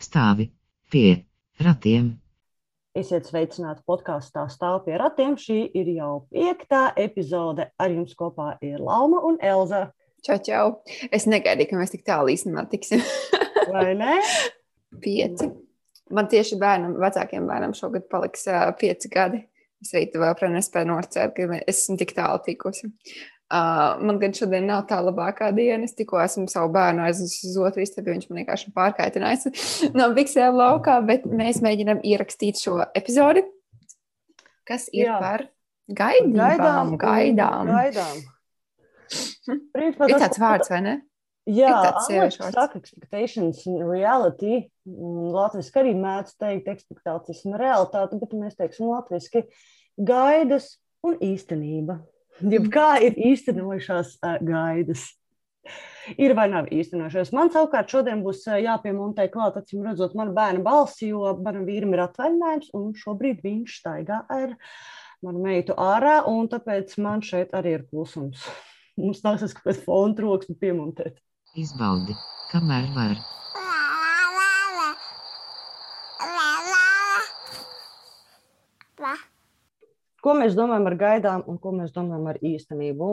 Stāvi pie ratiem. Esiet sveicināti podkāstā Stāv pie ratiem. Šī ir jau piektā epizode. Ar jums kopā ir Lauma un Elza. Čau, čau. Es negaidīju, ka mēs tik tālu īstenībā tiksim. Vai ne? Pieci. Man tieši bērnam, vecākiem bērnam šogad paliks uh, pieci gadi. Es arī vēl par nespēju norcēt, ka esmu tik tālu tikusi. Uh, man gan šodien nav tā labākā diena. Es tikko esmu savu bērnu aiznesis uz otru istabu, viņš man vienkārši pārkaitinājis no biksēm laukā, bet mēs mēģinām ierakstīt šo epizodi, kas ir Jā. par gaidām. Gaidām. gaidām. Principā Ir tas, tāds vārds, vai ne? Jā, ir tāds expectations and reality. Mm, Latviski arī mēdz teikt expectācijas un realitāte, bet mēs teiksim latviski gaidas un īstenība. Jeb kā ir īstenojušās gaidas. Ir vai nav īstenojušās. Man savukārt šodien būs jāpiemontē klāt, acīm redzot, mana bērna balsi, jo manam vīram ir atvaļinājums, un šobrīd viņš staigā ar manu meitu ārā, un tāpēc man šeit arī ir klusums. Mums nāksies kaut kāds fona troksni piemontēt. Izbaudi, kamēr var. Ko mēs domājam ar gaidām un ko mēs domājam ar īstenību?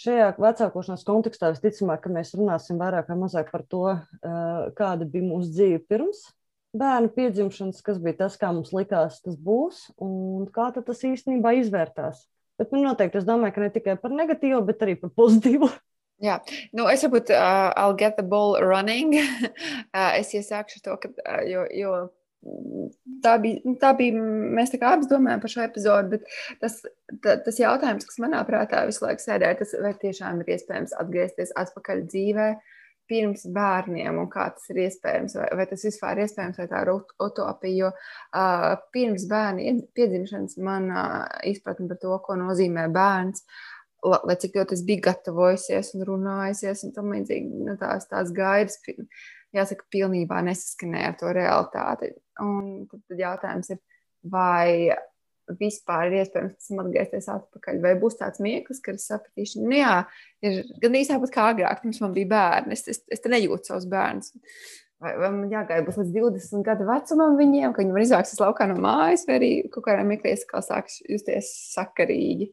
Šajā vecākošanās kontekstā visticamāk, ka mēs runāsim vairāk vai mazāk par to, eh, kāda bija mūsu dzīve pirms bērna piedzimšanas, kas bija tas, kā mums likās, tas būs un kā tas īstenībā izvērtās. Bet nu, noteikti es domāju, ka ne tikai par negatīvu, bet arī par pozitīvu. Jā, nu, es varbūt uh, I'll get the ball running. uh, es iesākšu to, ka, uh, jo, jo tā bija, nu, tā bija, mēs tā kā abas domājam par šo epizodu, bet tas, ta, tas jautājums, kas manā prātā visu laiku sēdēja, tas vai tiešām ir iespējams atgriezties atpakaļ dzīvē pirms bērniem un kā tas ir iespējams, vai, vai tas vispār ir iespējams, vai tā ir ut- utopija, jo uh, pirms bērna ied- piedzimšanas man uh, izpratne par to, ko nozīmē bērns, la- lai cik ļoti es biju gatavojusies un runājusies, un tam līdzīgi nu, tās, tās gaidas, pi- jāsaka, pilnībā nesaskanēja ar to realitāti. Un tad, tad jautājums ir, vai vispār ir iespējams tam atgriezties atpakaļ, vai būs tāds mieklis, ka es sapratīšu, nu jā, ir gan īsti tāpat kā agrāk, pirms man bija bērni, es, es, es te nejūtu savus bērnus. Vai, vai man jāgaida būs līdz 20 gadu vecumam viņiem, ka viņi var izvāksties laukā no mājas, vai arī kaut kādā mirklī es kā sāks justies sakarīgi.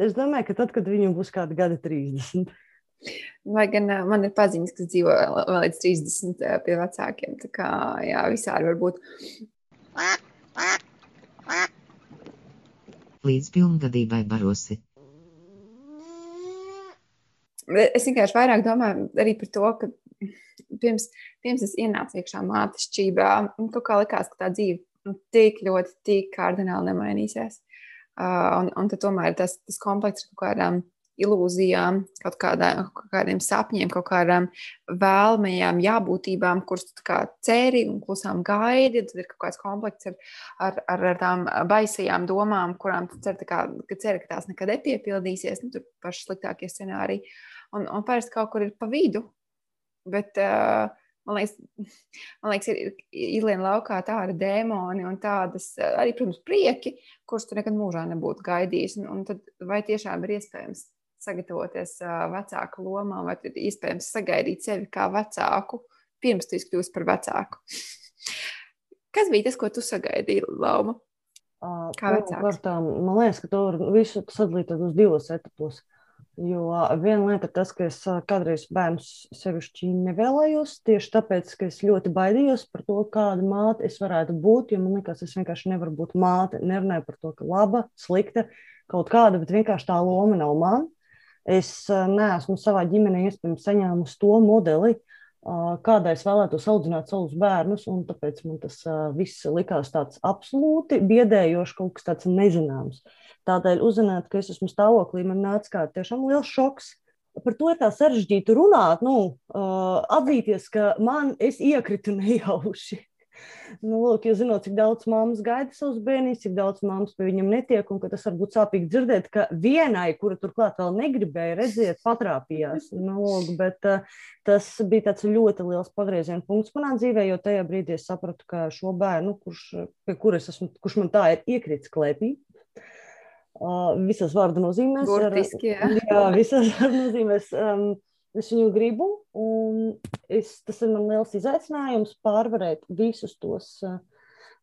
Es domāju, ka tad, kad viņam būs kādi gadi 30, Lai gan man ir paziņas, kas dzīvo vēl līdz 30 ā, pie vecākiem. Tā kā jā, visādi var būt. Līdz pilngadībai barosi. Es vienkārši vairāk domāju arī par to, ka pirms, pirms es ienācu iekšā mātešķībā, man kaut kā likās, ka tā dzīve nu, tik ļoti, tik kardināli nemainīsies. Uh, un, un tad tomēr tas, tas komplekss ar kaut kādām ilūzijām, kaut, kādā, kaut kādiem sapņiem, kaut kādām vēlmajām jābūtībām, kuras ceri un klusām gaidi. Tad ir kaut kāds komplekss ar, ar, ar, ar tām baisajām domām, kurām cer, kā, ka ceri, ka tās nekad nepiepildīsies. Nu, tur paši sliktākie scenāriji. Un, un parasti kaut kur ir pa vidu. Bet, uh, man liekas, man liekas ir, ielien laukā tādi dēmoni un tādas arī, protams, prieki, kurus tu nekad mūžā nebūtu gaidījis. Un, un tad vai tiešām ir iespējams sagatavoties vecāku lomā, vai iespējams sagaidīt sevi kā vecāku, pirms tu kļūsi par vecāku? Kas bija tas, ko tu sagaidīji, Lauma? Kā vecāks? pirmkārtām, man liekas, ka to var visu sadalīt uz divos etapos. Jo viena lieta ir tas, ka es kādreiz bērnus sevišķi nevēlējos, tieši tāpēc, ka es ļoti baidījos par to, kāda māte es varētu būt. Jo man liekas, es vienkārši nevaru būt māte. Nerunāju par to, ka laba, slikta, kaut kāda, bet vienkārši tā loma nav man. Es ā, neesmu savā ģimenē iespējams saņēmusi to modeli, ā, kādā es vēlētos audzināt savus bērnus, tāpēc man tas ā, viss likās tāds absolūti biedējošs, kaut kas tāds nezināms. Tādēļ uzzināt, ka es esmu stāvoklī, man nāca kā tiešām liels šoks. Par to ir tā sarežģīti runāt, nu, atzīties, ka man es iekritu nejauši. Nu, lūk, jūs zināt, cik daudz mammas gaida savus bērnus, cik daudz mammas pie viņiem netiek, un tas var būt sāpīgi dzirdēt, ka vienai, kura turklāt vēl negribēja redzēt, patrāpījās. Nu, lūk, bet uh, tas bija tāds ļoti liels pagrieziena punkts manā dzīvē, jo tajā brīdī es sapratu, ka šo bērnu, kurš, pie kuras esmu, kurš man tā ir iekritis klēpī, uh, visas vārdu nozīmēs. Burtiski, jā. jā, visas vārdu nozīmēs. Um, es viņu gribu, un es, tas ir man liels izaicinājums pārvarēt visus tos. Uh,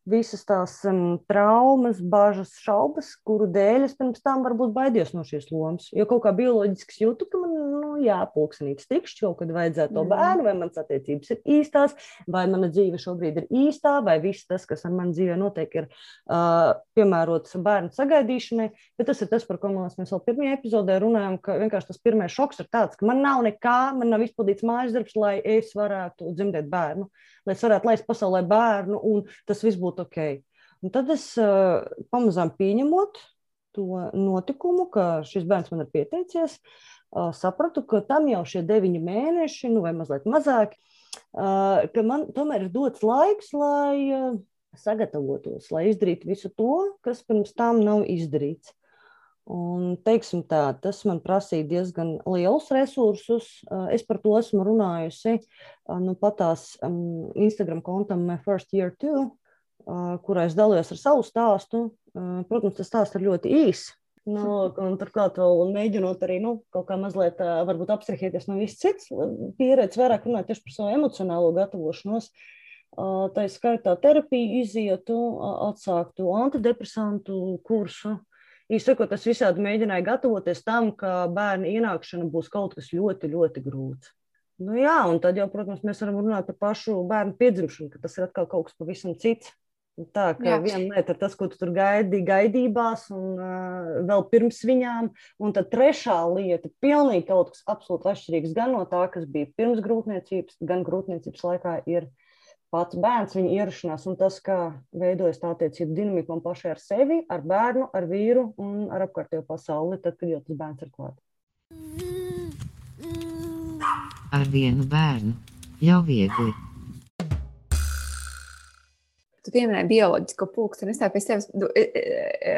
visas tās um, traumas, bažas, šaubas, kuru dēļ es pirms tam varbūt baidījos no šīs lomas. Jo kaut kā bioloģiski jūtu, ka man nu, jāpulkstenīgs tikšķi kaut kad vajadzētu to bērnu, vai manas attiecības ir īstās, vai mana dzīve šobrīd ir īstā, vai viss tas, kas ar mani dzīvē notiek, ir uh, piemērots bērnu sagaidīšanai. Bet tas ir tas, par ko mēs vēl pirmajā epizodē runājam, ka vienkārši tas pirmais šoks ir tāds, ka man nav nekā, man nav izpildīts mājas darbs, lai es varētu dzemdēt bērnu. Uh, lai es varētu laist pasaulē bērnu, un tas viss būtu ok. Un tad es uh, pamazām pieņemot to notikumu, ka šis bērns man ir pieteicies, uh, sapratu, ka tam jau šie deviņi mēneši, nu, vai mazliet mazāk, uh, ka man tomēr ir dots laiks, lai sagatavotos, lai izdarītu visu to, kas pirms tam nav izdarīts. Un, teiksim tā, tas man prasīja diezgan lielus resursus. Es par to esmu runājusi nu, patās um, Instagram kontam First Year Two, uh, kurā es dalījos ar savu stāstu. Protams, tas stāsts ir ļoti īss. Nu, turklāt, vēl mēģinot arī nu, kaut kā mazliet apstrīdēties no visas citas pieredzes, vairāk runāt tieši par savu emocionālo gatavošanos. Tā ir skaitā terapija, izietu, atsāktu antidepresantu kursu. Uh, Īsakot, es visādi mēģināju gatavoties tam, ka bērna ienākšana būs kaut kas ļoti, ļoti grūts. Nu, jā, un tad jau, protams, mēs varam runāt par pašu bērnu piedzimšanu, ka tas ir atkal kaut kas pavisam cits. Tā kā viena lieta ir tas, ko tu tur gaidi gaidībās, un uh, vēl pirms viņām, un tad trešā lieta - pilnīgi kaut kas absolūti atšķirīgs gan no tā, kas bija pirms grūtniecības, gan grūtniecības laikā ir uh, pats bērns, viņa ierašanās un tas, kā veidojas tā attiecība dinamika man pašai ar sevi, ar bērnu, ar vīru un ar apkārtējo pasauli, tad, kad jau tas bērns ir klāt. Ar vienu bērnu jau viegli. Tu pieminēji bioloģisko pulksteni. Es tā pēc tevis du, e, e, e,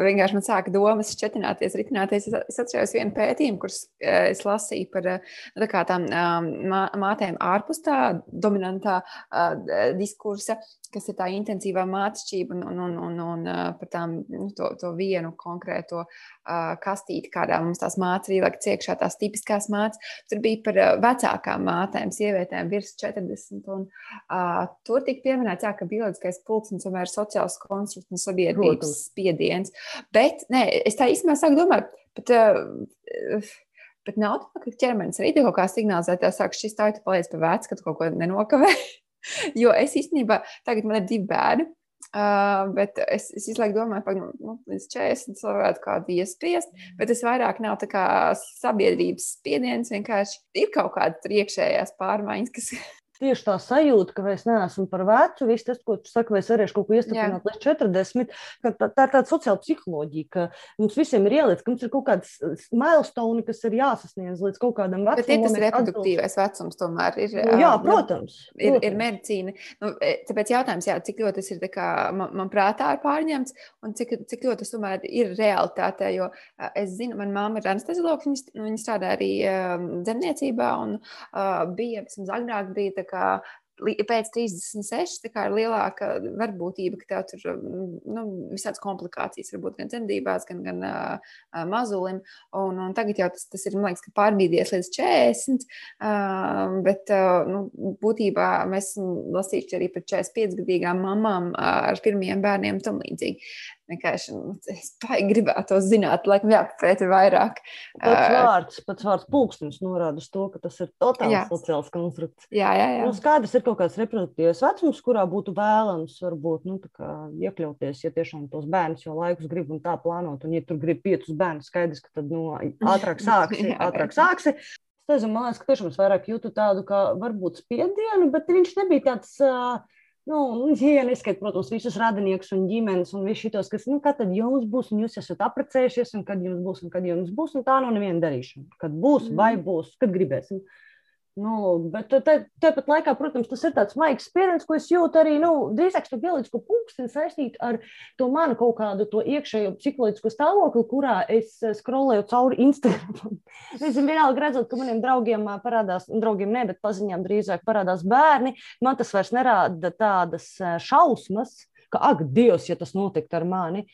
vienkārši man sāka domas šķetināties, ritināties. Es atceros vienu pētījumu, kurus es lasīju par nu, tā tām mātēm ārpus tā dominantā diskursa, kas ir tā intensīvā mācība un, un, un, un, un par tām, nu, to, to vienu konkrēto uh, kastīti, kādā mums tās mācības ir ieliektas iekšā, tās tipiskās mācības. Tur bija par vecākām mātēm, sievietēm virs 40. Un, uh, tur tika pieminēts, jā, ka bioloģiskais pulksnis tomēr ir sociāls konstrukts un sabiedrības Protams. spiediens. Bet nē, es tā īstenībā sāku domāt, bet, uh, bet nav tā, ka ķermenis arī kaut kā signalizē, sāk šis tā, tu paliec pie veca, ka kaut ko nenokavē. jo es īstenībā tagad man ir divi bērni. Uh, bet es, es visu laiku domāju, ka nu, līdz 40 varētu kādu iespiest, bet tas vairāk nav tā kā sabiedrības spiediens. Vienkārši ir kaut kāda iekšējās pārmaiņas, kas, tieši tā sajūta, ka es neesmu par vecu, viss tas, ko tu saki, vai es varēšu kaut ko iestiprināt līdz 40, ka tā, tā ir tāda sociāla psiholoģija, ka mums visiem ir ielicis, ka mums ir kaut kāds milestone, kas ir jāsasniedz līdz kaut kādam vecumam. Bet ir tas reproduktīvais atbilst. vecums tomēr. Ir, nu, jā, protams. Nu, ir, ir medicīna. Nu, e, tāpēc jautājums, jā, cik ļoti tas ir kā, man, man prātā ir pārņemts un cik, cik ļoti tas tomēr ir realitātē, jo es zinu, man māma ir anesteziologs, viņa, nu, viņa strādā arī um, dzemniecībā un uh, bija, vismaz agrāk bija kā pēc 36 ir lielāka varbūtība, ka tev tur nu, visādas komplikācijas var būt gan dzemdībās, gan, gan uh, mazulim. Un, un tagad jau tas, tas ir liekas, pārbīdies līdz 40. Uh, bet uh, nu, būtībā mēs lasījuši arī par 45 gadīgām mamām ar pirmiem bērniem un tam līdzīgi vienkārši nu, es gribētu to zināt, laikam jāpapēta vairāk. Pats vārds, pats vārds pulkstenis norāda uz to, ka tas ir totāls jā. sociāls konstrukts. Jā, jā, jā. Nu, skaidrs ir kaut kāds reproduktīvs vecums, kurā būtu vēlams varbūt nu, iekļauties, ja tiešām tos bērnus jau laikus grib un tā plānot. Un ja tur grib piecus bērnus, skaidrs, ka tad nu, ātrāk sāksi, ātrāk sāksi. Es liekas, ka tiešām es vairāk jūtu tādu, kā varbūt spiedienu, bet viņš nebija tāds. Uh, Nu, ja neskait, protams, visus radiniekus un ģimenes un visus šitos, kas, nu, kad tad jums būs, un jūs esat apprecējušies, un kad jums būs, un kad jums būs, un tā nav neviena darīšana. Kad būs, mm. vai būs, kad gribēsim. Nu, bet tāpat te, te laikā, protams, tas ir tāds maigs spiediens, ko es jūtu arī nu, drīzāk to bioloģisko pulksteni saistīt ar to manu kaut kādu to iekšējo psiholoģisko stāvokli, kurā es eh, skrolēju cauri Instagram. es vienalga redzot, ka maniem draugiem parādās, draugiem ne, bet paziņām drīzāk parādās bērni. Man tas vairs nerāda tādas šausmas, ka, ak, Dievs, ja tas notiktu ar mani.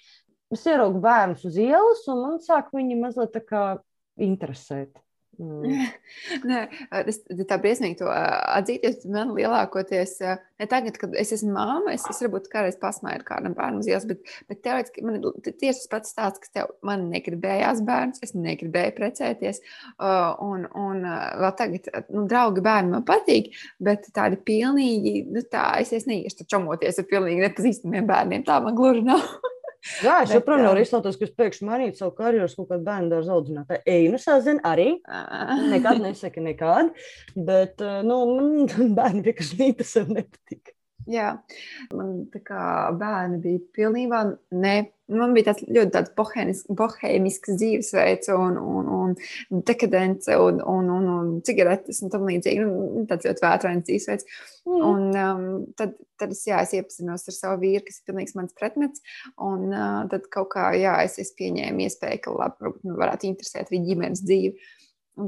es ieraugu bērnus uz ielas, un man sāk viņi mazliet tā kā interesēt. Mm. Nē, es tā briesmīgi to atzīties. Man lielākoties, ne tagad, kad es esmu māma, es, es varbūt kādreiz pasmēju kādam bērnam uz ielas, bet, bet teorētiski man ir tieši tas pats stāsts, kas tev man negribējās bērns, es negribēju precēties. Un, un vēl tagad, nu, draugi bērni man patīk, bet tādi pilnīgi, nu tā, es, es neiešu čomoties ar pilnīgi nepazīstamiem bērniem. Tā man gluži nav. Jā, es joprojām nevaru iztauties, ka es pēkšņi mainītu savu karjeru kaut kādu bērnu dārza audzinātāju. Eju, nu, sazinu arī. Nekad nesaka nekad, bet, nu, man bērni vienkārši nītas un nepatīk. Jā, man tā kā bērni bija pilnībā ne. Man bija tāds ļoti tāds bohēmisks dzīvesveids, un, un, un dekadence, un, un, un, un cigaretes un tam līdzīgi. Nu, tāds ļoti vētrains dzīvesveids. Mm. Un um, tad, tad es, jā, es iepazinos ar savu vīru, kas ir pilnīgs mans pretmets. Un uh, tad kaut kā, jā, es, es pieņēmu iespēju, ka labi, nu, varētu interesēt arī ģimenes dzīvi.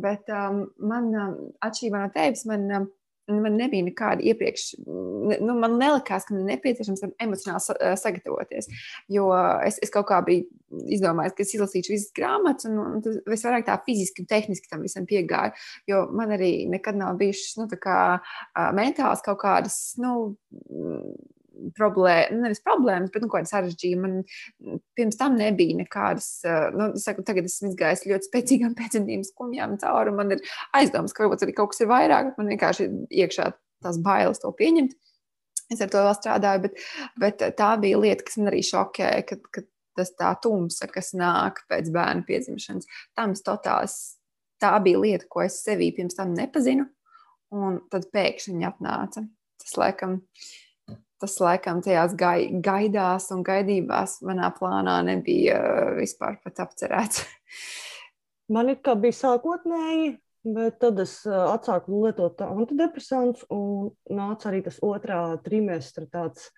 Bet um, man, um, atšķirībā no tevis, man. Um, man nebija nekāda iepriekš, nu, man nelikās, ka man ir nepieciešams emocionāli sagatavoties. Jo es, es kaut kā biju izdomājis, ka es izlasīšu visas grāmatas, un, un tas visvairāk tā fiziski un tehniski tam visam piegāja. Jo man arī nekad nav bijušas nu, kā, mentāls kaut kādas. Nu, problēmas, nu, nevis problēmas, bet nu, kāda sarežģījuma. Man pirms tam nebija nekādas, nu, saku, tagad esmu izgājis ļoti spēcīgām pēcdzemdību skumjām cauri. Man ir aizdomas, ka varbūt arī kaut kas ir vairāk, man vienkārši iekšā tās bailes to pieņemt. Es ar to vēl strādāju, bet, bet tā bija lieta, kas man arī šokēja, kad, kad tas tā tumsa, kas nāk pēc bērna piedzimšanas, tam totāls. Tā bija lieta, ko es sevī pirms tam nepazinu, un tad pēkšņi atnāca. Tas, laikam, uh, tas laikam tajās gai, gaidās un gaidībās manā plānā nebija uh, vispār pat apcerēts. Man ir kā bija sākotnēji, bet tad es uh, atsāku lietot antidepresantus un nāca arī tas otrā trimestra tāds,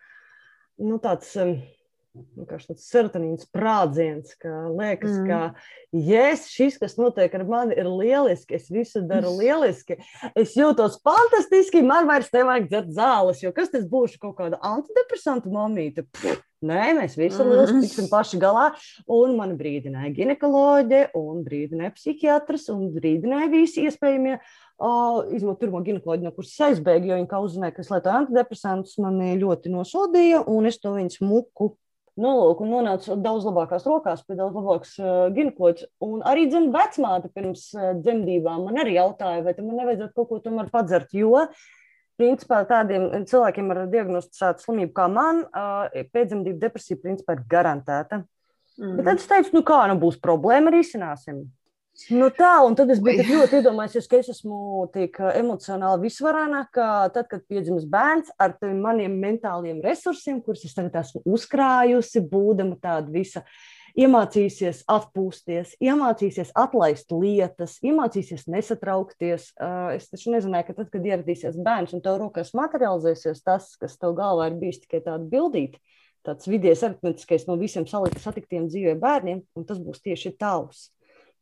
nu tāds vienkārši tāds serotonīns sprādziens, ka liekas, mm. ka yes, šis, kas notiek ar mani, ir lieliski, es visu daru lieliski, es jūtos fantastiski, man vairs nevajag dzert zāles, jo kas tas būšu kaut kāda antidepresantu mamīte? Pff, nē, mēs visi mm. tiksim paši galā, un man brīdināja ginekoloģe, un brīdināja psihiatrs, un brīdināja visi iespējamie Uh, izmantot pirmo ginekoloģiju, no kuras aizbēgu, jo viņi kā uzzināja, ka es lietoju antidepresantus, mani ļoti nosodīja, un es to viņas muku Nu, lūk, un nonāca daudz labākās rokās, pie daudz labākas uh, ginekoloģijas. Un arī dzimta vecmāte pirms uh, dzemdībām man arī jautāja, vai man nevajadzētu kaut ko tomēr padzert. Jo, principā, tādiem cilvēkiem ar diagnosticētu slimību kā man, uh, pēcdzemdību depresija principā ir garantēta. Mm. Bet tad es teicu, nu kā, nu būs problēma, risināsim. Nu tā, un tad es biju ļoti iedomājies, ka es esmu tik emocionāli visvarenāk, ka tad, kad piedzimis bērns ar maniem mentāliem resursiem, kurus es tagad esmu uzkrājusi, būdama tāda visa, iemācīsies atpūsties, iemācīsies atlaist lietas, iemācīsies nesatraukties. Es taču nezināju, ka tad, kad ieradīsies bērns un tev rokās materializēsies tas, kas tev galvā ir bijis tikai tāda bildīta, tāds vidies aritmetiskais no visiem satiktiem dzīvē bērniem, un tas būs tieši tavs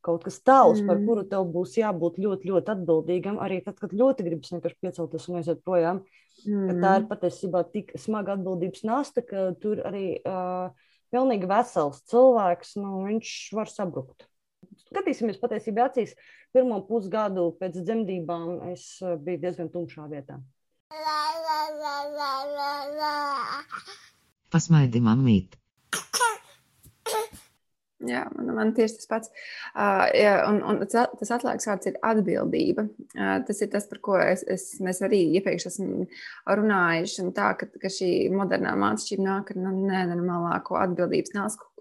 kaut kas tavs, mm. par kuru tev būs jābūt ļoti, ļoti atbildīgam. Arī tad, kad ļoti gribas vienkārši piecelties un aiziet projām. Mm. Tā ir patiesībā tik smaga atbildības nasta, ka tur arī uh, pilnīgi vesels cilvēks, nu, viņš var sabrukt. Skatīsimies patiesībā acīs. Pirmo pusgadu pēc dzemdībām es biju diezgan tumšā vietā. Pasmaidi, mamīt! Jā, man, man tieši tas pats. Uh, jā, un, un tas atslēgas vārds ir atbildība. Uh, tas ir tas, par ko es, es, mēs arī iepriekš esam runājuši. Tā, ka, ka šī modernā mācība nāk ar nenormālāko atbildības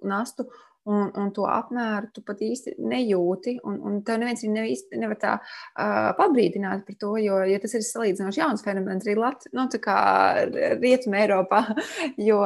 nastu un, un to apmēru tu pat īsti nejūti. Un, un tev neviens nevis, nevar tā uh, pabrīdināt par to, jo ja tas ir salīdzinoši jauns fenomens arī Latvijā, nu, Rietumē, Eiropā. Jo,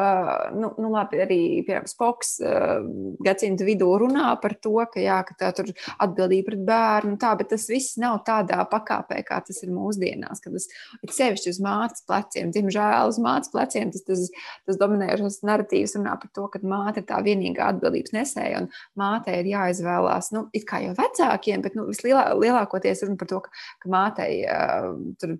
nu, nu labi, arī piemēram Spoks uh, gadsimta vidū runā par to, ka, jā, ka tā tur atbildība pret bērnu, tā, bet tas viss nav tādā pakāpē, kā tas ir mūsdienās, kad tas ir sevišķi uz mātes pleciem. Diemžēl uz mātes pleciem tas, tas, tas dominējošais narratīvs runā par to, ka māte ir tā vienīgā atbildības nes nesēja. Un mātei ir jāizvēlās, nu, it kā jau vecākiem, bet nu, vislielākoties runa par to, ka, ka mātei uh,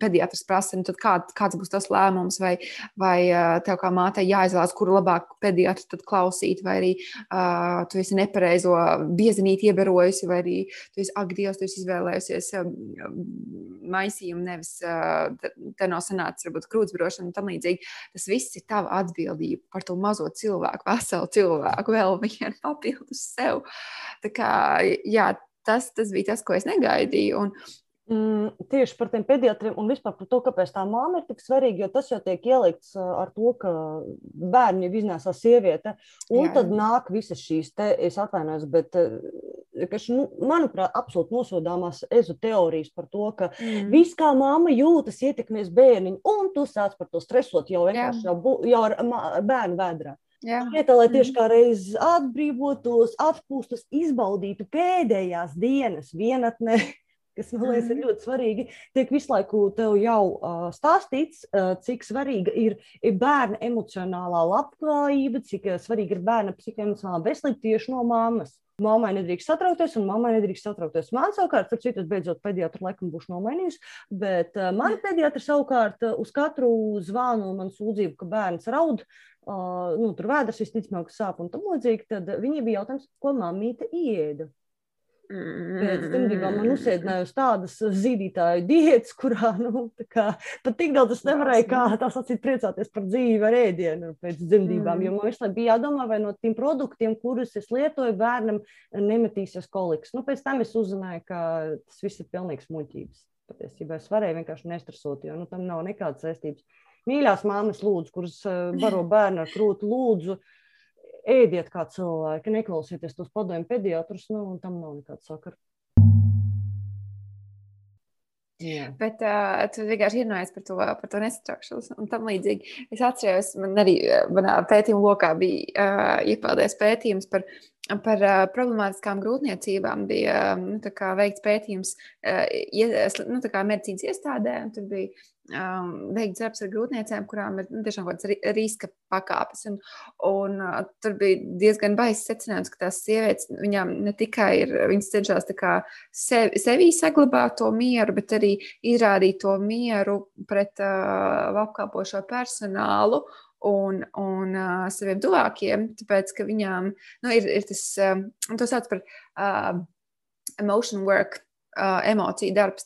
pediatrs prasa, nu, kā, kāds būs tas lēmums, vai, vai uh, tev kā mātei jāizvēlās, kuru labāk pediatru klausīt, vai arī uh, tu esi nepareizo biezenīti ieberojusi, vai arī tu esi agdievs, tu esi izvēlējusies uh, maisījumu, nevis uh, te nav sanācis varbūt krūtsbrošana un tam līdzīgi. Tas viss ir tava atbildība par to mazo cilvēku, veselu cilvēku, vēl vienu papildus sev. Tā kā, jā, tas, tas bija tas, ko es negaidīju. Un, Mm, tieši par tiem pediatriem un vispār par to, kāpēc tā māma ir tik svarīga. Jo tas jau tiek ielikts ar to, ka bērni jau iznēsā sieviete. Un Jā. tad nāk visas šīs, te, es atvainojos, bet kas, nu, manuprāt, absolūti nosodāmās ezu teorijas par to, ka mm. viss, kā māma jūtas, ietekmēs bērniņu. Un tu sāc par to stresot jau jau, jau ar bērnu vēdrā. Vietā, lai tieši kā reizes atbrīvotos, atpūstos, izbaudītu pēdējās dienas vienatnē, kas man liekas, ir mhm. ļoti svarīgi. Tiek visu laiku tev jau uh, stāstīts, uh, cik svarīga ir, ir bērna emocionālā labklājība, cik uh, svarīga ir bērna psihoemocionālā veselība tieši no mammas. Māmai nedrīkst satraukties, un mammai nedrīkst satraukties. Man savukārt, ar citu, beidzot, pediatru laikam būšu nomainījusi, bet uh, mana pediatra savukārt uh, uz katru zvanu man sūdzību, ka bērns raud, nu, tur vēders visticamāk sāp un tam līdzīgi, tad viņa bija jautājums, ko mammīte ieda. Pēc dzemdībām man uzsēdināja uz tādas zīdītāju diētas, kurā nu, kā, pat tik daudz es nevarēju, kā tā sacīt, priecāties par dzīvi ar ēdienu pēc dzemdībām. Mm. Jo man visu laiku bija jādomā, vai no tiem produktiem, kurus es lietoju, bērnam nemetīsies koliks. Nu, pēc tam es uzzināju, ka tas viss ir pilnīgs muļķības. Patiesībā es varēju vienkārši nestresot, jo nu, tam nav nekādas saistības. Mīļās māmas, lūdzu, kuras baro bērnu ar krūti, lūdzu, ēdiet kā cilvēki, neklausieties tos padomju pediatrus, nu, un tam nav nekāda sakara. Jā. Bet uh, tu vienkārši ierunājies par to, par to nesatraukšanos un tam līdzīgi. Es atceros, man arī manā pētījuma lokā bija uh, iepildīts pētījums par, par uh, problemātiskām grūtniecībām. Bija nu, veikts pētījums uh, nu, medicīnas iestādē, tur bija um, veikt darbs ar grūtniecēm, kurām ir nu, tiešām kaut kādas riska pakāpes. Un, un, uh, tur bija diezgan baisa secinājums, ka tās sievietes, viņām ne tikai ir, viņas cenšas sevi, sevī saglabāt to mieru, bet arī izrādīt to mieru pret uh, apkalpošo personālu un, un uh, saviem tuvākiem, tāpēc ka viņām nu, ir, ir tas, um, to sauc par uh, emotion work. Uh, emociju darbs,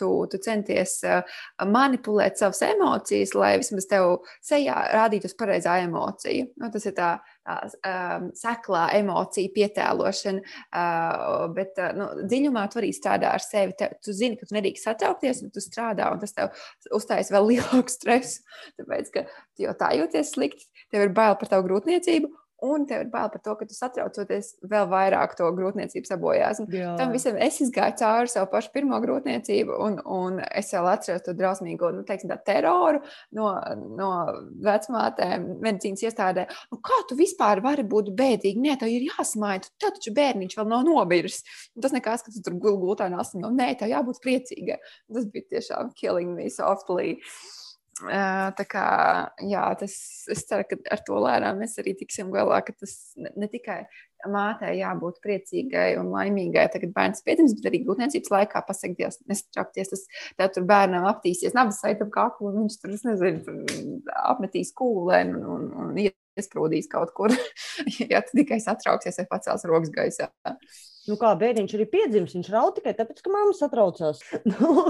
tu, tu centies uh, manipulēt savas emocijas, lai vismaz tev sejā rādītos pareizā emocija. Nu, tas ir tā, tā um, seklā emocija pietēlošana, uh, bet uh, nu, dziļumā tu arī strādā ar sevi. Te, tu zini, ka tu nedrīkst satraukties, un tu strādā, un tas tev uzstājas vēl lielāku stresu, tāpēc, ka tu jau tā jūties slikti, tev ir bail par tavu grūtniecību, un tev ir bail par to, ka tu satraucoties vēl vairāk to grūtniecību sabojās. Tam visam es izgāju cauri savu pašu pirmo grūtniecību, un, un es vēl atceros to drausmīgo nu, teiksim, teroru no, no vecmātēm, medicīnas iestādē. Nu, kā tu vispār vari būt bēdīgi? Nē, tev ir jāsmaida. Tev taču bērniņš vēl nav nobirs. Un tas nekas, ka tu tur gulgultā nāc. Nu, nē, tev jābūt priecīgai. Tas bija tiešām killing me softly. Tā kā, jā, tas, es ceru, ka ar to lēnām mēs arī tiksim galā, ka tas ne, ne tikai mātei jābūt priecīgai un laimīgai, tagad bērns piedzimis, bet arī grūtniecības laikā pasakot, Dievs, nesatraukties, tas tev tur bērnam aptīsies nabas saitam kaklu, un viņš tur, nezinu, apmetīs kūlēnu un, un, un iesprūdīs kaut kur, ja tu tikai satrauksies vai pacels rokas gaisā. Nu, kā bērniņš arī piedzimis, viņš raud tikai tāpēc, ka mamma satraucās. nu,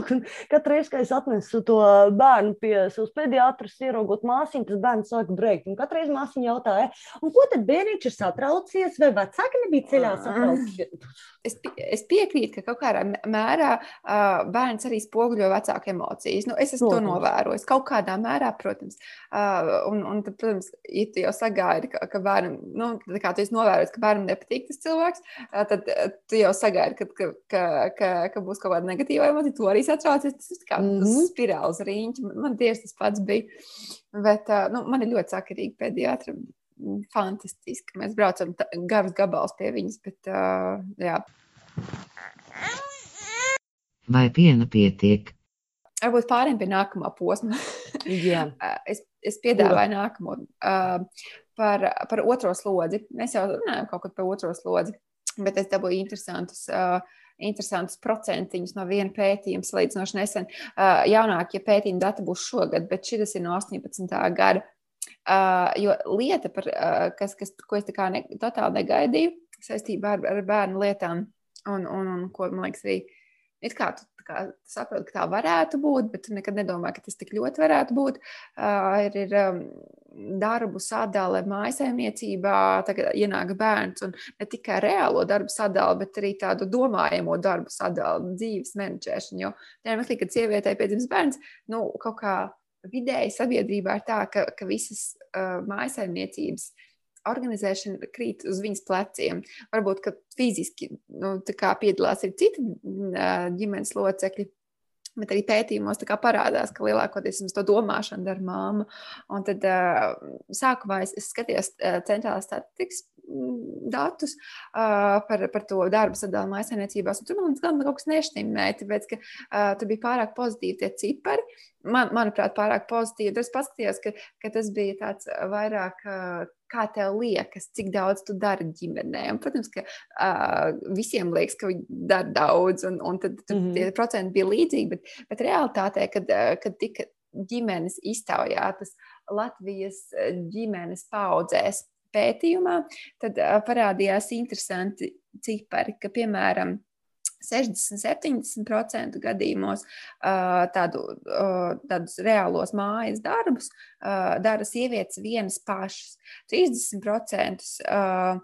Katru reizi, kad es atnesu to bērnu pie savas pediatras, ieraugot māsīnu, tas bērns sāk brēkt. Un katru reizi māsīņa jautāja, ko tad bērniņš ir satraucies, vai vecāki nebija ceļā satraucies? Es, es piekrītu, ka kaut kādā mērā uh, bērns arī spoguļo vecāku emocijas. Nu, es esmu protams. to novērojis. Kaut kādā mērā, protams. Uh, un, un tad, protams, ja tu jau sagaidi, ka, ka bērnam, nu, kā tu esi novērojis, ka bērnam nepatīk tas cilvēks, uh, tad tu jau sagaidi, ka, ka, ka, ka, ka būs kaut kāda negatīva emocija. Tu arī satraucies. Tas ir kā mm -hmm. spirāls riņķis. Man, man tieši tas pats bija. Bet nu, man ir ļoti sakarīgi pediatri. Fantastiski. Mēs braucam garus gabalus pie viņas. Bet, uh, jā. Vai piena pietiek? varbūt pārējiem pie nākamā posma. Jā. es, es piedāvāju nākamo uh, par, par otro slodzi. Mēs jau runājam kaut kad par otro slodzi, bet es dabūju interesantus. Uh, Interesantus procentiņus no viena pētījuma, salīdzinoši nesen. Uh, jaunākie pētījuma dati būs šogad, bet šis ir no 18. gada. Uh, jo lieta, par, uh, kas, kas, ko es ne, totāli negaidīju saistībā ar, ar bērnu lietām, un, un, un ko man liekas, arī it kā tu kā, saproti, ka tā varētu būt, bet tu nekad nedomā, ka tas tik ļoti varētu būt. Uh, ir, ir um, darbu sadale mājsaimniecībā, tagad ienāk bērns, un ne tikai reālo darbu sadali, bet arī tādu domājamo darbu sadali, dzīves menedžēšanu. Jo tajā mirklī, kad sievietei piedzimst bērns, nu, kaut kā vidēji sabiedrībā ir tā, ka, ka visas uh, mājsaimniecības uh, organizēšana krīt uz viņas pleciem. Varbūt, ka fiziski nu, piedalās arī citi ģimenes locekļi. Bet arī pētījumos parādās, ka lielākoties to domāšanu dara māma. Un tad uh, sākumā es, es skatījos uh, centrālās statistikas datus uh, par, par to darbu sadalījumu maisainiecībās. Tur man gan kaut kas nešķīmēja, tāpēc, ka uh, tur bija pārāk pozitīvi tie cipari. Man, manuprāt, pārāk pozitīvi. Es paskatījos, ka, ka tas bija tāds vairāk. Uh, kā tev liekas, cik daudz tu dari ģimenē. Un, protams, ka uh, visiem liekas, ka viņi dara daudz, un, un tad mm -hmm. tie procenti bija līdzīgi, bet, bet realitātē, kad, kad tika ģimenes iztaujātas Latvijas ģimenes paudzēs pētījumā, tad parādījās interesanti cipari, ka, piemēram, 60-70% gadījumos tādu, tādus reālos mājas darbus dara sievietes vienas pašas. 30%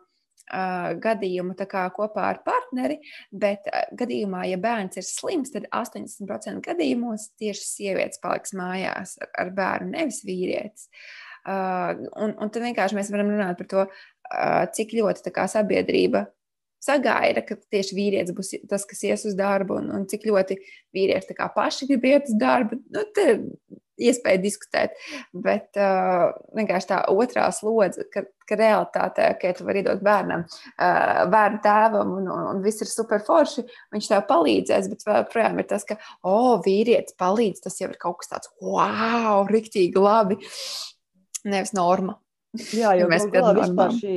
gadījumu kopā ar partneri, bet gadījumā, ja bērns ir slims, tad 80% gadījumos tieši sievietes paliks mājās ar, ar bērnu, nevis vīrietis. Uh, un, un tad vienkārši mēs varam runāt par to, uh, cik ļoti kā, sabiedrība sagaida, ka tieši vīrietis būs tas, kas ies uz darbu, un, un cik ļoti vīrieši paši grib iet uz darbu. Nu, iespēja diskutēt, bet uh, vienkārši tā otrā slodze, ka, ka realitātē, ka tu vari iedot bērnam, uh, bērnu tēvam, un, un, un viss ir super forši, viņš tev palīdzēs, bet joprojām ir tas, ka, o, oh, vīrietis palīdz, tas jau ir kaut kas tāds, wow, riktīgi labi, nevis norma. Jā, jo mēs vispār šī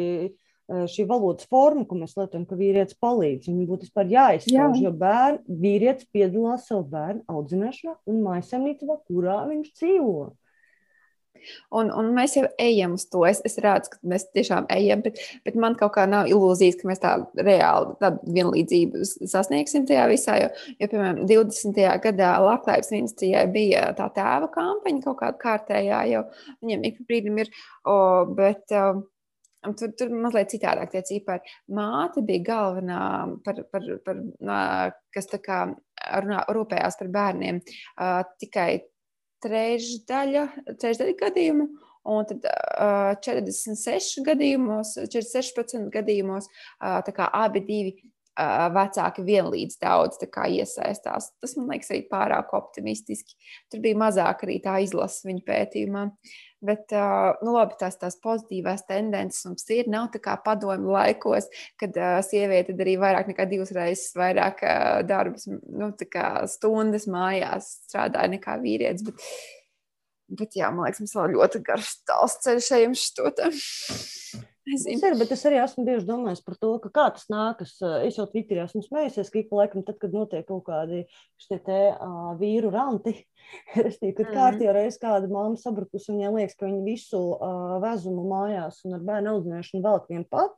šī valodas forma, ko mēs lietojam, ka vīrietis palīdz. Viņam būtu vispār jāizskauž, Jā. jo bērn, vīrietis piedalās savu bērnu audzināšanā un maisaimniecībā, kurā viņš dzīvo. Un, un mēs jau ejam uz to. Es, es redzu, ka mēs tiešām ejam, bet, bet man kaut kā nav ilūzijas, ka mēs tā reāli tādu vienlīdzību sasniegsim tajā visā. Jo, jo piemēram, 20. gadā Latvijas ministrijai bija tā tēva kampaņa kaut kāda kārtējā, jo viņiem ik pa brīdim ir, o, bet. O, Tur, tur mazliet citādāk tie cipari. Māte bija galvenā, par, par, par, kas kā runā, rūpējās par bērniem. Uh, tikai trešdaļa, trešdaļa gadījumu, un tad uh, 46 gadījumos, 46% gadījumos uh, abi divi uh, vecāki vienlīdz daudz iesaistās. Tas man liekas arī pārāk optimistiski. Tur bija mazāk arī tā izlase viņa pētījumā. Bet, nu, labi, tās, tās pozitīvās tendences mums ir. Nav tā kā padomju laikos, kad uh, sieviete darīja vairāk nekā divas reizes vairāk uh, darbus, nu, stundas mājās strādāja nekā vīrietis. Bet, bet jā, man liekas, mums vēl ļoti garš tāls ceļš ejam štotam. Tas ir, bet es arī esmu bieži domājis par to, ka kā tas nākas. Es jau Twitterī esmu smējusies, ka ik pa laikam, tad, kad notiek kaut kādi šie te uh, vīru ranti, restīvi, kad mm. kārtībā reiz kāda mamma sabrukus, un viņai liekas, ka viņi visu uh, vezumu mājās un ar bērnu audzināšanu velk vien pat.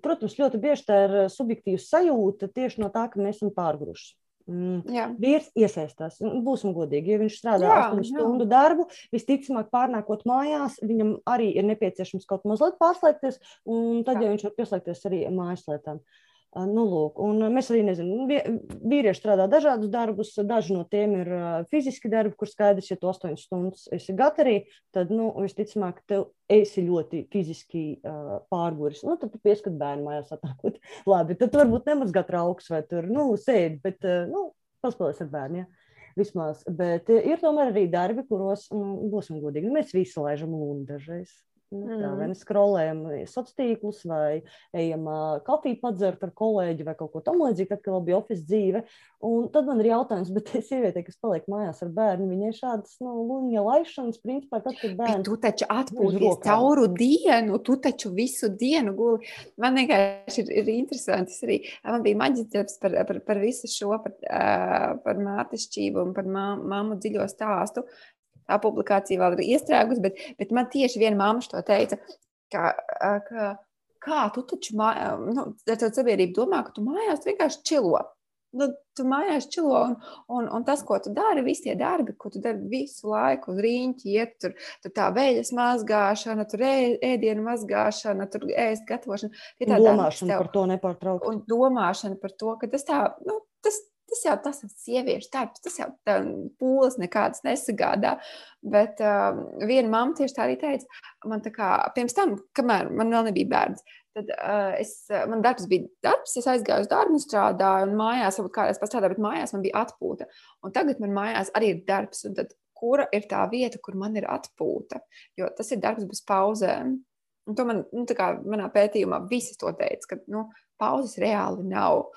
Protams, ļoti bieži tā ir subjektīva sajūta tieši no tā, ka mēs esam pārgruši. Mm. Vīrs iesaistās. Nu, būsim godīgi, ja viņš strādā 8 stundu darbu, visticamāk, pārnākot mājās, viņam arī ir nepieciešams kaut mazliet pārslēgties, un tad, jā. ja viņš var pieslēgties arī mājas lietām. Uh, Nu, lūk, mēs arī nezinām, vīrieši strādā dažādus darbus. Daži no tiem ir fiziski darbi, kur skaidrs, ja tu 8 stundas esi gatavs, tad nu, visticamāk, tu esi ļoti fiziski uh, pārguris. Nu, tad tu pieskat bērnu mājās, atnākot. Labi, tad varbūt nemazgā trauks vai tur nu, sēdi, bet uh, nu, paspēlēs ar bērniem. Ja? Vismaz. Bet ir tomēr arī darbi, kuros, nu, būsim godīgi, mēs visi laižam lūnu dažreiz. Nu, tā, vai Mm. nu skrolējam sociālos tīklus, vai ejam uh, kafiju padzert ar kolēģi, vai kaut ko tamlīdzīgu, tad, kad bija oficiāla dzīve. Un tad man ir jautājums, bet es sievietei, kas paliek mājās ar bērnu, viņai šādas nu, luņa laišanas, principā, tad, kad Bet bērns tu taču atpūties cauru dienu, tu taču visu dienu guli. Man vienkārši ir, ir interesanti. Es arī, man bija maģistrāts par, par, par visu šo, par, par mātešķību un par mā, māmu dziļo stāstu. Tā publikācija vēl ir iestrēgusi, bet, bet man tieši viena māma to teica, ka, ka kā tu taču mā, nu, ar to sabiedrību domā, ka tu mājās vienkārši čilo. Nu, tu mājās čilo, un, un, un tas, ko tu dari, visi tie darbi, ko tu dari visu laiku, uz rīņķi, iet tur, tur tā veļas mazgāšana, tur ēdienu mazgāšana, tur ēst gatavošana. Tā kas domāšana tev- par to nepārtraukti. un domāšana par to, ka tas tā, nu, tas, tas jau tas ir sieviešu darbs, tas jau tā pūles nekādas nesagādā. Bet uh, viena mamma tieši tā arī teica, man tā kā pirms tam, kamēr man vēl nebija bērns. Tad uh, es, uh, man darbs bija darbs, es aizgāju uz darbu, strādāju, un mājās, varbūt kādreiz pastrādāju, bet mājās man bija atpūta. Un tagad man mājās arī ir darbs, un tad kura ir tā vieta, kur man ir atpūta? Jo tas ir darbs bez pauzēm. Un to man, nu, kā manā pētījumā visi to teica, ka nu, pauzes reāli nav.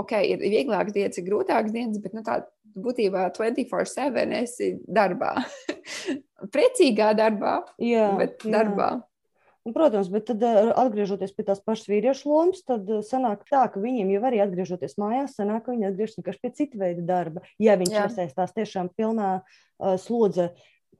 Ok, ir vieglākas dienas, ir grūtākas dienas, bet nu, tā būtībā 24-7 esi darbā. Priecīgā darbā, Jā, bet jā. darbā. Un, protams, bet tad, eh, atgriežoties pie tās pašas vīriešu lomas, tad eh, sanāk tā, ka viņiem jau arī atgriežoties mājās, sanāk, ka viņi atgriežas vienkārši pie cita veida darba. Ja viņš iesaistās tiešām pilnā uh, slodzē,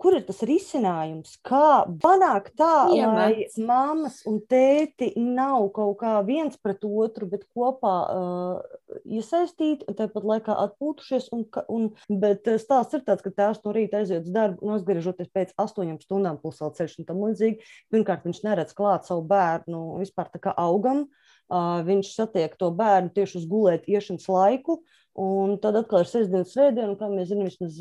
kur ir tas risinājums? Kā panākt tā, lai Iemets. mammas un tēti nav kaut kā viens pret otru, bet kopā uh, iesaistīti, un tāpat laikā atpūtušies. Un, un, bet eh, stāsts ir tāds, ka tēvs no rīta aiziet uz darbu, un atgriežoties pēc astoņām stundām, plus vēl ceļš un tam līdzīgi. Pirmkārt, viņš neredz klāt savu bērnu vispār tā kā augam. Uh, viņš satiek to bērnu tieši uz gulēt iešanas laiku. Un tad atkal ir sestdiena, svētdiena, kā mēs zinām, vismaz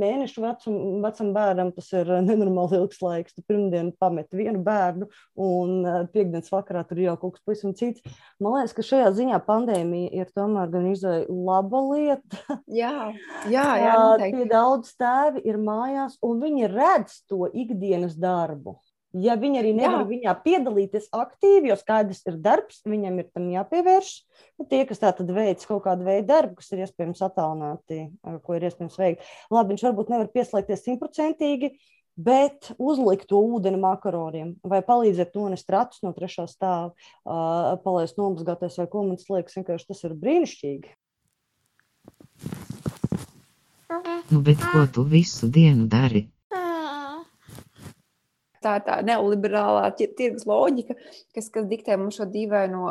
mēnešu vecum, vecam bērnam tas ir nenormāli ilgs laiks. Tu pirmdien pamet vienu bērnu, un piekdienas vakarā tur jau kaut kas pavisam cits. Man liekas, ka šajā ziņā pandēmija ir tomēr gan izai laba lieta. Jā, jā, jā. Tie daudz tēvi ir mājās, un viņi redz to ikdienas darbu. Ja viņi arī nevar Jā. viņā piedalīties aktīvi, jo skaidrs ir darbs, viņam ir tam jāpievērš. Tie, kas tā tad veic kaut kādu veidu darbu, kas ir iespējams attālināti, ko ir iespējams veikt, labi, viņš varbūt nevar pieslēgties simtprocentīgi, bet uzlikt to ūdeni makaroniem vai palīdzēt nonest ratus no trešā stāva, ā, palaist nomazgāties vai ko man liekas, vienkārši tas ir brīnišķīgi. Nu, bet ko tu visu dienu dari? Tā ir tā neoliberālā ti- tirgus loģika, kas, kas diktē mums šo dīvaino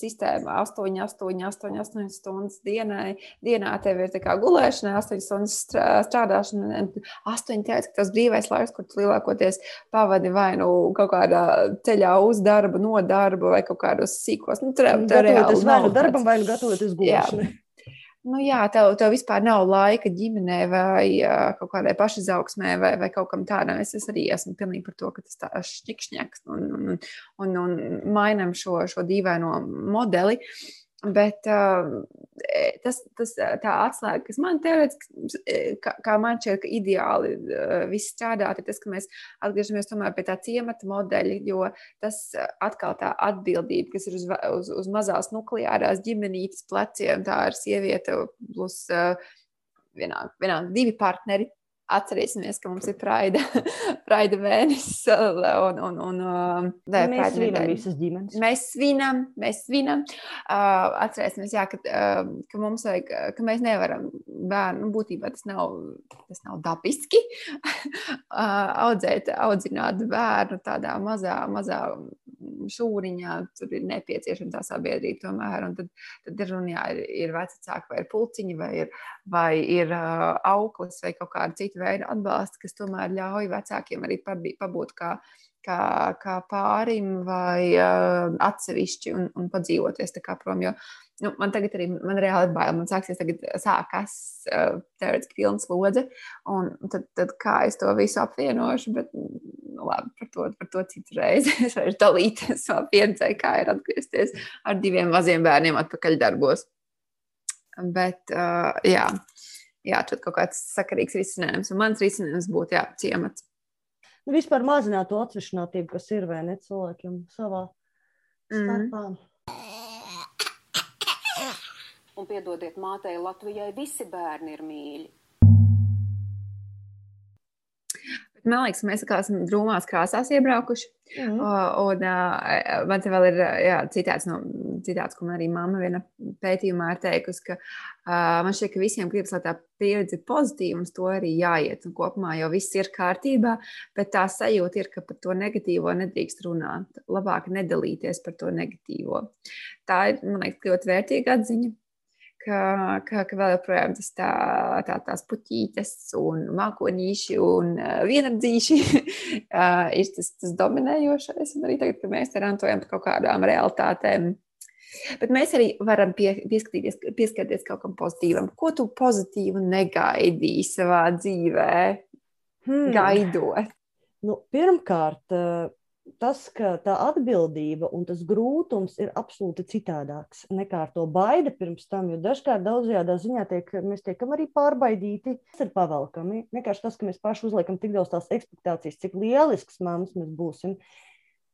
sistēmu. 8, 8, 8, 8 stundas dienai. Dienā tev ir gulēšana, 8 stundas strā- strādāšana. 8 teica, ka tas brīvais laiks, kur tu lielākoties pavadi vai nu kaut kādā ceļā uz darbu, no darba vai kaut kādos sīkos. Nu, tur vai nav nu darbam, vai nu gatavoties gulēšanai. Nu, jā, tev, tev vispār nav laika ģimenei vai uh, kaut kādai pašizaugsmē vai, vai kaut kam tādam. Es, es arī esmu pilnīgi par to, ka tas tā šķikšņaks un, un, un, un mainam šo, šo dīvaino modeli. Bet uh, tas, tas ā, tā atslēga, kas man teorētiski, kā, kā man šķiet, ka ideāli uh, viss strādāt, ir tas, ka mēs atgriežamies tomēr pie tā ciemata modeļa, jo tas atkal tā atbildība, kas ir uz, uz, uz mazās nukleārās ģimenītes pleciem, tā ir sieviete plus uh, vienā, vienā divi partneri. Atcerēsimies, ka mums ir praida, praida mēnesis un, un, un, un nē, Mēs svinam visas ģimenes. Mēs svinam, mēs svinam. Uh, atcerēsimies, jā, ka, uh, ka mums vajag, uh, ka mēs nevaram bērnu, nu, būtībā tas nav, tas nav dabiski, uh, audzēt, audzināt bērnu tādā mazā, mazā šūniņā. Tur ir nepieciešama tā sabiedrība tomēr. Un tad, tad ir runa, ir, ir vecāki vai ir pulciņi vai ir, vai ir uh, auklis vai kaut kāda cita veida atbalsts, kas tomēr ļauj vecākiem arī pabūt kā kā, kā pārim vai uh, atsevišķi un, un padzīvoties tā kā prom. Jo, nu, man tagad arī man reāli ir bail. Man sāksies tagad sākās uh, teorētiski pilns lodze, un tad, tad kā es to visu apvienošu, bet nu, labi, par to, par to citu reizi. Es varu dalīties savā pieredzē, kā ir atgriezties ar diviem maziem bērniem atpakaļ darbos. Bet, uh, jā, jā, tad kaut kāds sakarīgs risinājums. Un mans risinājums būtu, jā, ciemats. nu, vispār mazināt to atsevišķinātību, kas ir vai ne cilvēkiem savā starpā. Mm. Un piedodiet mātei, Latvijai visi bērni ir mīļi. Man liekas, mēs kā esam drūmās krāsās iebraukuši. Mm. Un uh, man te vēl ir jā, citāts, no, citāts, ko man arī mamma vienā pētījumā ir teikusi, ka uh, man šķiet, ka visiem gribas, lai tā pieredze ir pozitīva, un to arī jāiet. Un kopumā jau viss ir kārtībā, bet tā sajūta ir, ka par to negatīvo nedrīkst runāt. Labāk nedalīties par to negatīvo. Tā ir, man liekas, ļoti vērtīga atziņa ka, ka, ka vēl joprojām tas tā, tā, tās puķītes un mākonīši un uh, vienardzīši ir tas, tas dominējošais. Un arī tagad, kad mēs rantojam par kaut kādām realitātēm, Bet mēs arī varam pie, pieskarties kaut kam pozitīvam. Ko tu pozitīvu negaidīji savā dzīvē, hmm. gaidot? Nu, pirmkārt, tas, ka tā atbildība un tas grūtums ir absolūti citādāks nekā ar to baidi pirms tam. Jo dažkārt daudzajā ziņā tiek, mēs tiekam arī pārbaidīti. Tas ir pavalkami. Vienkārši tas, ka mēs paši uzliekam tik daudz tās expectācijas, cik lielisks māmas mēs būsim.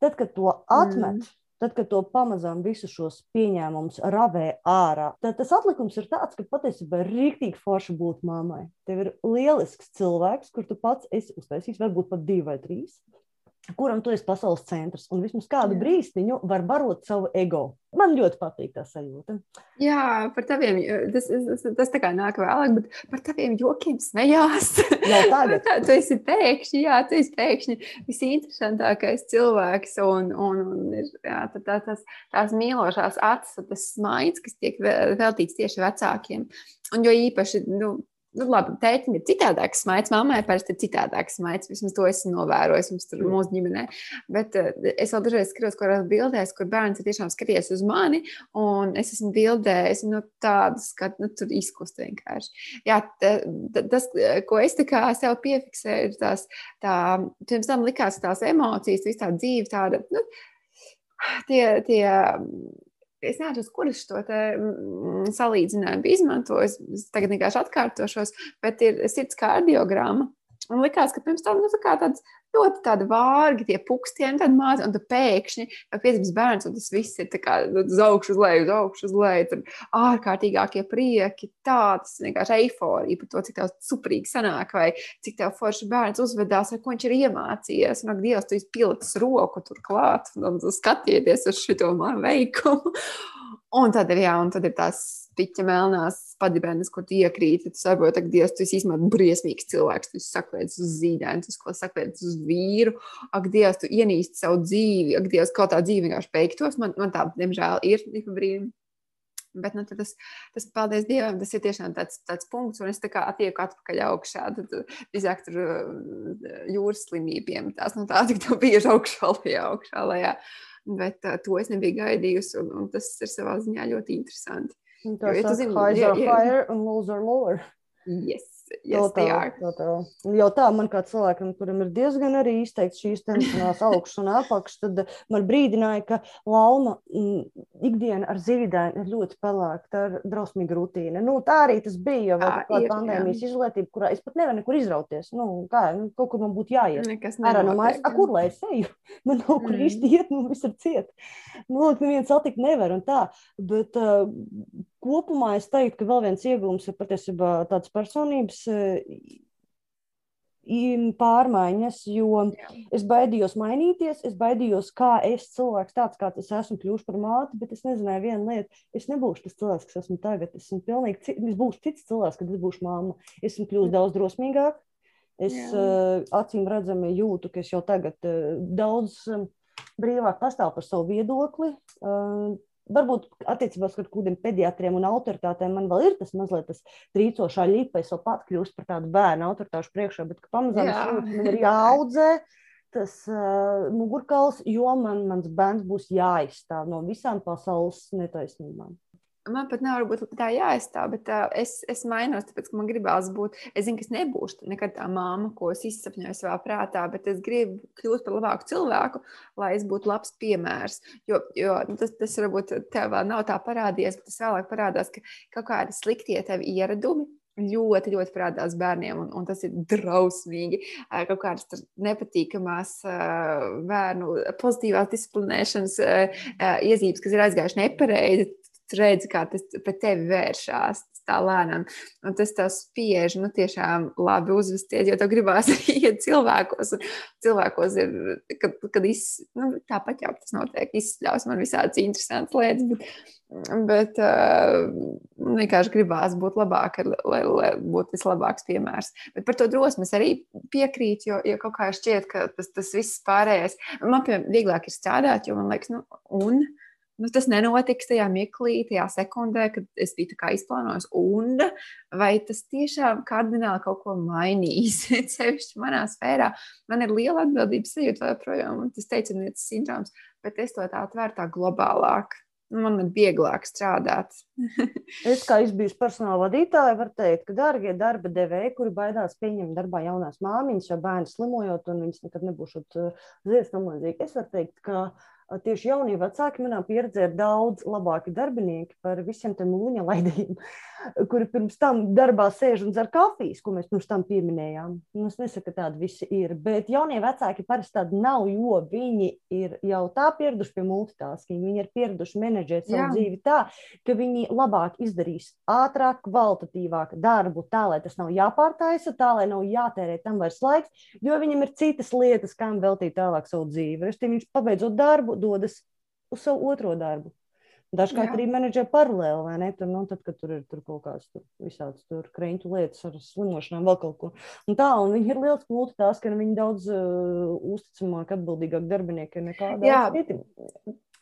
Tad, kad to atmet, mm. Tad, kad to pamazām visus šos pieņēmumus ravē ārā, tad tas atlikums ir tāds, ka patiesībā ir rīktīgi forši būt mammai. Tev ir lielisks cilvēks, kur tu pats esi uztaisījis, varbūt pat divi vai trīs kuram tu esi pasaules centrs. Un vismaz kādu brīdiņu var barot savu ego. Man ļoti patīk tā sajūta. Jā, par taviem, tas, tas, tas tā kā nāk vēlāk, bet par taviem jokiem smējās. Jā, tagad. tu esi pēkšņi, jā, tu esi pēkšņi visinteresantākais cilvēks. Un, un, un ir jā, tā, tā, tas, tās mīlošās acis, tas smaids, kas tiek veltīts tieši vecākiem. Un jo īpaši, nu, nu, labi, tētim ir citādāks smaids, mammai parasti ir citādāks smaids. Vismaz to esmu novērojis mums tur mūsu ģimenē. Bet uh, es vēl dažreiz skatos, kurās bildēs, kur bērns ir tiešām skaties uz mani, un es esmu bildē, es esmu no tādas, ka nu, tur izkust vienkārši. Jā, tas, ko es tā kā sev piefiksēju, ir tās, tā, pirms tam likās tās emocijas, viss tā dzīve tāda, nu, tie, tie Es neatceros, kurš to mm, salīdzinājumu izmantoju. Es tagad vienkārši atkārtošos, bet ir sirds kardiogramma. Un likās, ka pirms tam nu, tā tāds ļoti tādi vārgi, tie pukstieni, tādi mazi, un tad pēkšņi jau piedzimst bērns, un tas viss ir kā, nu, uz augšu, uz leju, uz augšu, uz leju. Tur ārkārtīgākie prieki, tāds vienkārši eiforija par to, cik tev suprīgi sanāk, vai cik tev forši bērns uzvedās, vai ko viņš ir iemācījies. Un, ak, Dievs, tu izpildīji roku turklāt, un skatieties uz šo manu veikumu. Un tad ir, jā, un tad ir tās piķa melnās padibenes, kur tu iekrīti. Tu saproti, ka Dievs, tu esi īstenībā briesmīgs cilvēks. Tu saklēdz uz zīdēnu, tu saklēdz uz vīru. Ak, Dievs, tu ienīsti savu dzīvi. Ak, Dievs, kaut tā dzīve vienkārši beigtos. Man, man tā, diemžēl, ir ik brīdi. Bet nu, tas, tas, paldies Dievam, tas ir tiešām tāds, tāds punkts, un es tā kā attieku atpakaļ augšā. Tad drīzāk tur jūras slimībiem tās no nu, tā, tik tā bieži augšā, lejā, augšā, lejā. Bet uh, to es nebiju gaidījusi, un, un tas ir savā ziņā ļoti interesanti. Tas ir highs are higher un lows are lower. Yes. Yes, totāli, totāli. Jau tā, man kā cilvēkam, kuram ir diezgan arī izteikts šīs tendences augšas un apakšas, tad man brīdināja, ka lauma mm, ikdiena ar zīdēm ir ļoti pelēka. Tā ir drausmīga rutīna. Nu, tā arī tas bija jau kāda pandēmijas jā. izolētība, kurā es pat nevaru nekur izrauties. Nu, kā, nu, kaut kur man būtu jāiet. Nekas ārā no mājas. A, kur lai es eju? Man nav kur mm. īsti iet, man viss ir ciet. Nu, neviens satikt nevar un tā. Bet, uh, kopumā es teiktu, ka vēl viens iegūms ir patiesībā tāds personības eh, pārmaiņas, jo es baidījos mainīties, es baidījos, kā es cilvēks tāds, kāds es esmu, kļūšu par māti, bet es nezināju vienu lietu, es nebūšu tas cilvēks, kas esmu tagad, es esmu pilnīgi, es būšu cits cilvēks, kad es būšu mamma, es esmu kļūst daudz drosmīgāk, es uh, acīm redzami jūtu, ka es jau tagad uh, daudz uh, brīvāk pastāvu par savu viedokli, uh, varbūt attiecībā uz kādiem pediatriem un autoritātēm man vēl ir tas mazliet tas trīcošā līpa, es vēl pat kļūstu par tādu bērnu autoritāšu priekšā, bet pamazām es man ir jāaudzē tas uh, mugurkauls, jo man mans bērns būs jāizstāv no visām pasaules netaisnībām man pat nav tā jāaizstāv, bet uh, es, es mainos, tāpēc, ka man gribās būt. Es zinu, ka es nebūšu nekad tā māma, ko es izsapņoju savā prātā, bet es gribu kļūt par labāku cilvēku, lai es būtu labs piemērs. Jo, jo nu, tas, tas varbūt tev vēl nav tā parādījies, bet tas vēlāk parādās, ka kaut kādi sliktie tevi ieradumi ļoti, ļoti parādās bērniem, un, un tas ir drausmīgi. Kaut kādas nepatīkamās bērnu pozitīvās disciplinēšanas iezīmes, kas ir aizgājušas nepareizi. Tu redzi, kā tas pret tevi vēršas tā lēnām. Un tas tev spiež, nu, tiešām labi uzvesties, jo tev gribās iet cilvēkos. Cilvēkos ir, kad, kad iz, nu, tāpat jau tas notiek, izsļaus man visādas interesantas lietas. Bet, Bet uh, vienkārši gribās būt labāk, lai, lai būtu vislabākais piemērs. Bet par to drosmi es arī piekrītu, jo, jo kaut kā šķiet, ka tas, tas viss pārējais man piemēram, vieglāk ir strādāt, jo man liekas, nu, un nu, tas nenotiks tajā mirklī, tajā sekundē, kad es biju izplānojis. Un vai tas tiešām kardināli kaut ko mainīs? Sevišķi manā sfērā man ir liela atbildības sajūta joprojām, un tas teicinieces sindroms, bet es to tā atvēru tā globālāk. Man ir vieglāk strādāt. es kā izbijusi personāla vadītāja, varu teikt, ka, darbie darba devēji, kuri baidās pieņemt darbā jaunās māmiņas, jo bērni slimojot, un viņas nekad nebūs uh, ziedonamadzīgi, es varu teikt, ka uh, tieši jaunie vecāki manā pieredzē ir daudz labāki darbinieki par visiem tiem luņa laidījiem, kuri pirms tam darbā sēž un dzer kafijas, ko mēs pirms tam pieminējām. Nu, es nesaku, ka tādi visi ir, bet jaunie vecāki parasti tādi nav, jo viņi ir jau tā pieraduši pie multitasking, viņi ir pieraduši menedžēt savu Jā. dzīvi tā, ka viņi labāk izdarīs ātrāk, kvalitatīvāk darbu, tā lai tas nav jāpārtaisa, tā lai nav jātērē tam vairs laiks, jo viņam ir citas lietas, kam veltīt tālāk savu dzīvi. Restīvi, viņš pabeidzot darbu, dodas uz savu otro darbu. Dažkārt arī menedžeri paralēli, vai ne? Tur, nu, tad, kad tur ir tur kaut kādas tur, visādas tur krēņu lietas ar slimošanām, vēl kaut ko. Un tā, un viņi ir liels multitās, ka viņi daudz uh, uzticamāk, atbildīgāk darbinieki nekā citi.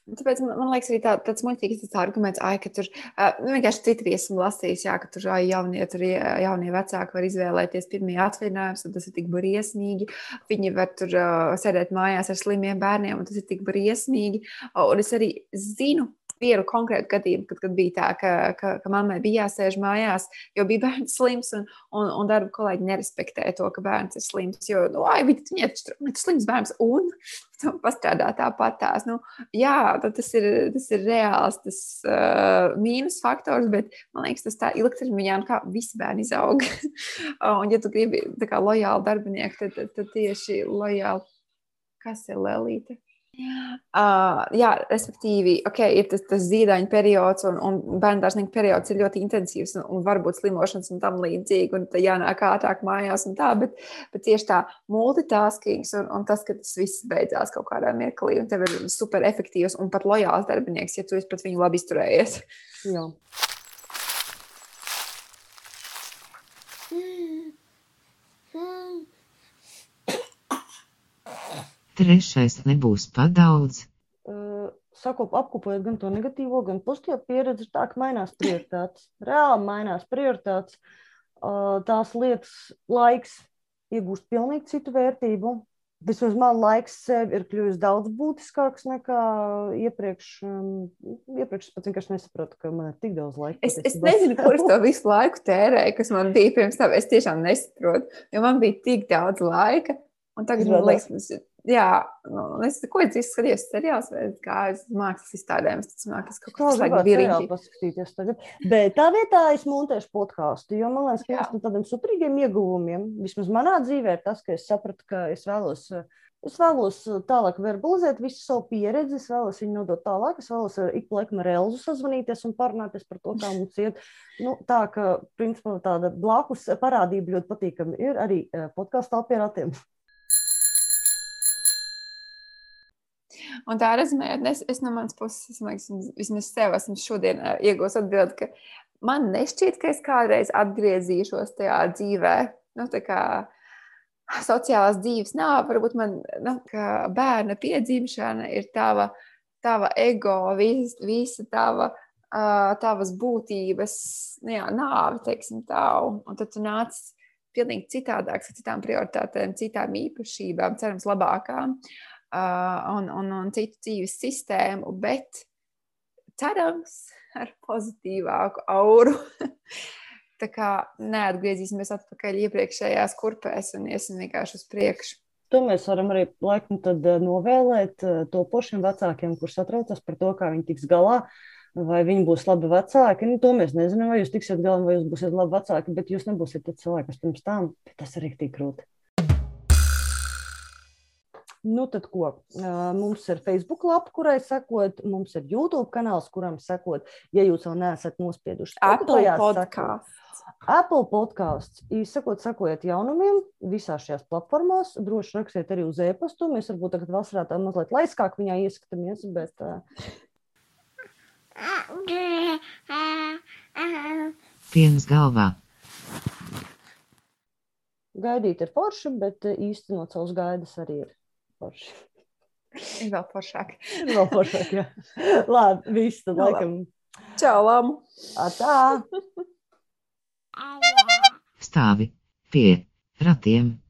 Tāpēc man, man liekas, arī tā, tāds muļķīgs tas arguments, ai, ka tur uh, vienkārši citri esmu lasījis, jā, ka tur ai, jaunie, tur jaunie vecāki var izvēlēties pirmie atvaļinājumus, un tas ir tik briesmīgi. Viņi var tur uh, sēdēt mājās ar slimiem bērniem, un tas ir tik briesmīgi. Uh, un es arī zinu, vienu konkrētu gadījumu, kad, kad bija tā, ka, ka, ka mammai bija jāsēž mājās, jo bija bērns slims, un, un, un darba kolēģi nerespektē to, ka bērns ir slims. Jo, nu, ai, viņa ir slims bērns, un pastrādā tāpat tās. Nu, jā, tas ir, tas ir reāls, tas uh, mīnus faktors, bet man liekas, tas tā ilgtermiņā, kā visi bērni izaug. un, ja tu gribi kā lojāli darbinieki, tad, tad, tad tieši lojāli, kas ir lelīte? Uh, jā, respektīvi, okay, ir tas, tas zīdaiņa periods, un, un bērnu periods ir ļoti intensīvs, un, un varbūt slimošanas un tam līdzīgi, un tā jānāk ātrāk mājās un tā, bet, bet tieši tā multitaskings un, un tas, ka tas viss beidzās kaut kādā mirklī, un tev ir super efektīvs un pat lojāls darbinieks, ja tu esi pret viņu labi izturējies. Jā. Trešais nebūs padaudz. Uh, Sakop, apkopojot gan to negatīvo, gan pozitīvo pieredzi, tā ka mainās prioritātes. Reāli mainās prioritātes. Uh, tās lietas, laiks iegūst pilnīgi citu vērtību. Vismaz man laiks sev ir kļuvis daudz būtiskāks nekā iepriekš. Um, iepriekš es pat vienkārši nesapratu, ka man ir tik daudz laika. Es, es nezinu, kur es to visu laiku tērēju, kas man bija pirms tam. Es tiešām nesaprotu, jo man bija tik daudz laika. Un tagad man liekas, tas ir jā, nu, es ko es izskatījos seriāls vai kā es mākslas izstādēm, es tas mākslas kaut kā tāds seriāls paskatīties tagad. Bet tā vietā es montēšu podkāstu, jo man liekas, ka viens no tādiem superīgiem ieguvumiem, vismaz manā dzīvē, ir tas, ka es sapratu, ka es vēlos. Es vēlos tālāk verbalizēt visu savu pieredzi, es vēlos viņu nodot tālāk, es vēlos ik pa laikam ar Elzu sazvanīties un parunāties par to, kā mums iet. Nu, tā ka, principā, tāda blakus parādība ļoti patīkama ir arī eh, podkāstu apieratiem. Un tā rezumējot, es, es no manas puses, liekas, vismaz sev esmu šodien iegūst atbildi, ka man nešķiet, ka es kādreiz atgriezīšos tajā dzīvē. Nu, sociālās dzīves nav, varbūt man nu, bērna piedzimšana ir tava, tava ego, vis, visa tava. Uh, tavas būtības, nu, jā, nāve, teiksim, tā. Un tad tu nāc pilnīgi citādāks, ar citām prioritātēm, citām īpašībām, cerams, labākām. Uh, un, un, un citu dzīves sistēmu, bet cerams ar pozitīvāku auru. Tā kā neatgriezīsimies atpakaļ iepriekšējās kurpēs un iesim vienkārši uz priekšu. To mēs varam arī laikam novēlēt topošiem vecākiem, kurš satraucas par to, kā viņi tiks galā vai viņi būs labi vecāki. Nu, to mēs nezinām, vai jūs tiksiet galā, vai jūs būsiet labi vecāki, bet jūs nebūsiet tie cilvēki, kas pirms tam, bet tas ir rīktīgi grūti. Nu, tad ko? Mums ir Facebook lapa, kurai sekot, mums ir YouTube kanāls, kuram sekot. Ja jūs vēl neesat nospieduši, Apple podkāsts. Apple podkāsts. Izsakot, sekojiet jaunumiem visās šajās platformās. Droši rakstiet arī uz e-pastu. Mēs varbūt tagad vasarā tā mazliet laiskāk viņā ieskatāmies, bet Piens galvā. gaidīt ir forši, bet īstenot savus gaidas arī ir forši. Ir vēl foršāk. Ir vēl foršāk, jā. Labi, viss tad Nu, laikam. Čau, lamu! Tā. Stāvi pie ratiem.